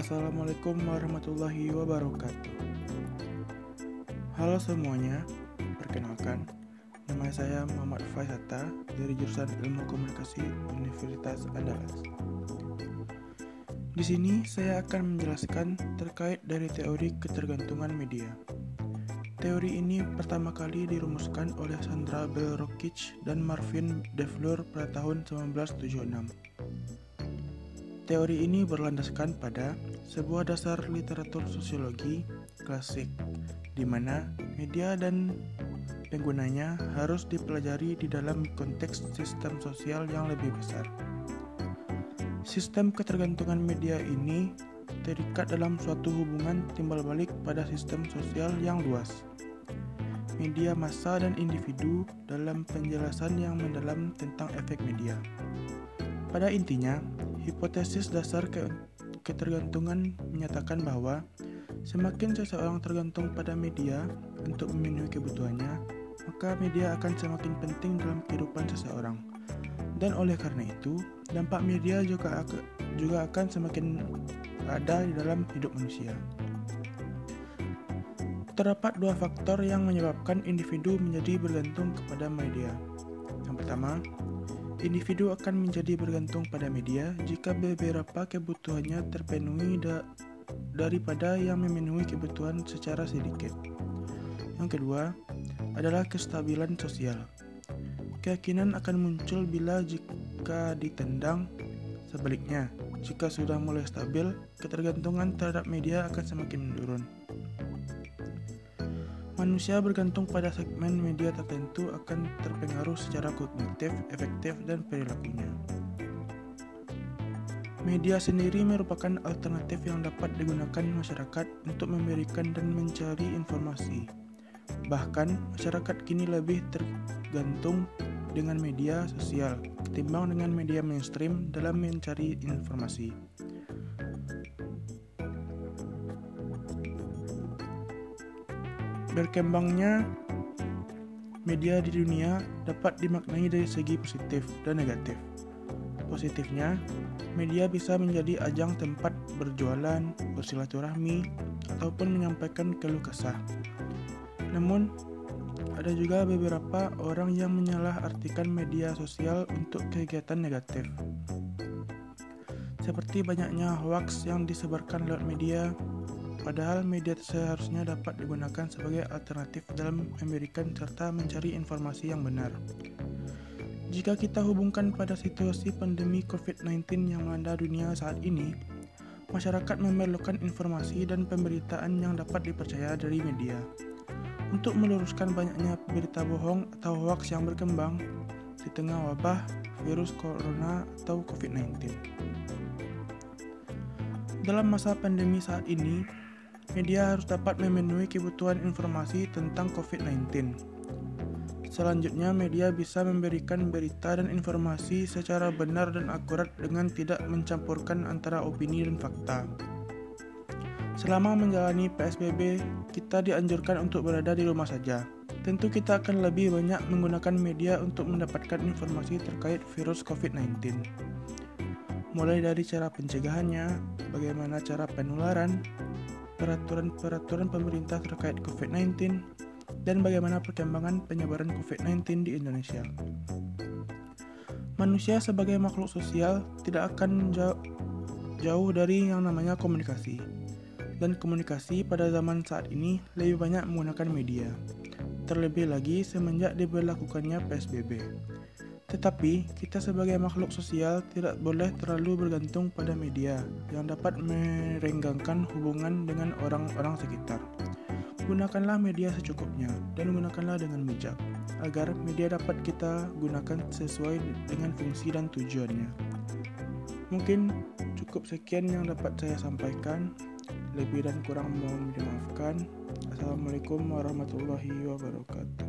Assalamualaikum warahmatullahi wabarakatuh. Halo semuanya, perkenalkan, nama saya Muhammad Faisata dari jurusan Ilmu Komunikasi Universitas Andalas. Di sini saya akan menjelaskan terkait dari teori ketergantungan media. Teori ini pertama kali dirumuskan oleh Sandra Bell Rockich dan Marvin Devlur pada tahun 1976. Teori ini berlandaskan pada sebuah dasar literatur sosiologi klasik, di mana media dan penggunanya harus dipelajari di dalam konteks sistem sosial yang lebih besar. Sistem ketergantungan media ini terikat dalam suatu hubungan timbal balik pada sistem sosial yang luas. Media massa dan individu dalam penjelasan yang mendalam tentang efek media. Pada intinya, Hipotesis dasar ke ketergantungan menyatakan bahwa semakin seseorang tergantung pada media untuk memenuhi kebutuhannya, maka media akan semakin penting dalam kehidupan seseorang. Dan oleh karena itu, dampak media juga juga akan semakin ada di dalam hidup manusia. Terdapat dua faktor yang menyebabkan individu menjadi bergantung kepada media. Yang pertama, Individu akan menjadi bergantung pada media jika beberapa kebutuhannya terpenuhi da daripada yang memenuhi kebutuhan secara sedikit. Yang kedua adalah kestabilan sosial. Keyakinan akan muncul bila jika ditendang, sebaliknya, jika sudah mulai stabil, ketergantungan terhadap media akan semakin menurun. Manusia bergantung pada segmen media tertentu akan terpengaruh secara kognitif, efektif, dan perilakunya. Media sendiri merupakan alternatif yang dapat digunakan masyarakat untuk memberikan dan mencari informasi. Bahkan, masyarakat kini lebih tergantung dengan media sosial ketimbang dengan media mainstream dalam mencari informasi. Berkembangnya media di dunia dapat dimaknai dari segi positif dan negatif. Positifnya, media bisa menjadi ajang tempat berjualan, bersilaturahmi, ataupun menyampaikan keluh kesah. Namun, ada juga beberapa orang yang menyalahartikan media sosial untuk kegiatan negatif. Seperti banyaknya hoax yang disebarkan lewat media, Padahal media seharusnya dapat digunakan sebagai alternatif dalam memberikan serta mencari informasi yang benar. Jika kita hubungkan pada situasi pandemi COVID-19 yang melanda dunia saat ini, masyarakat memerlukan informasi dan pemberitaan yang dapat dipercaya dari media. Untuk meluruskan banyaknya berita bohong atau hoax yang berkembang di tengah wabah virus corona atau COVID-19. Dalam masa pandemi saat ini, media harus dapat memenuhi kebutuhan informasi tentang COVID-19. Selanjutnya, media bisa memberikan berita dan informasi secara benar dan akurat dengan tidak mencampurkan antara opini dan fakta. Selama menjalani PSBB, kita dianjurkan untuk berada di rumah saja. Tentu kita akan lebih banyak menggunakan media untuk mendapatkan informasi terkait virus COVID-19. Mulai dari cara pencegahannya, bagaimana cara penularan, peraturan-peraturan pemerintah terkait COVID-19, dan bagaimana perkembangan penyebaran COVID-19 di Indonesia. Manusia sebagai makhluk sosial tidak akan jauh, jauh dari yang namanya komunikasi. Dan komunikasi pada zaman saat ini lebih banyak menggunakan media. Terlebih lagi semenjak diberlakukannya PSBB. Tetapi, kita sebagai makhluk sosial tidak boleh terlalu bergantung pada media yang dapat merenggangkan hubungan dengan orang-orang sekitar. Gunakanlah media secukupnya dan gunakanlah dengan bijak, agar media dapat kita gunakan sesuai dengan fungsi dan tujuannya. Mungkin cukup sekian yang dapat saya sampaikan. Lebih dan kurang mohon dimaafkan. Assalamualaikum warahmatullahi wabarakatuh.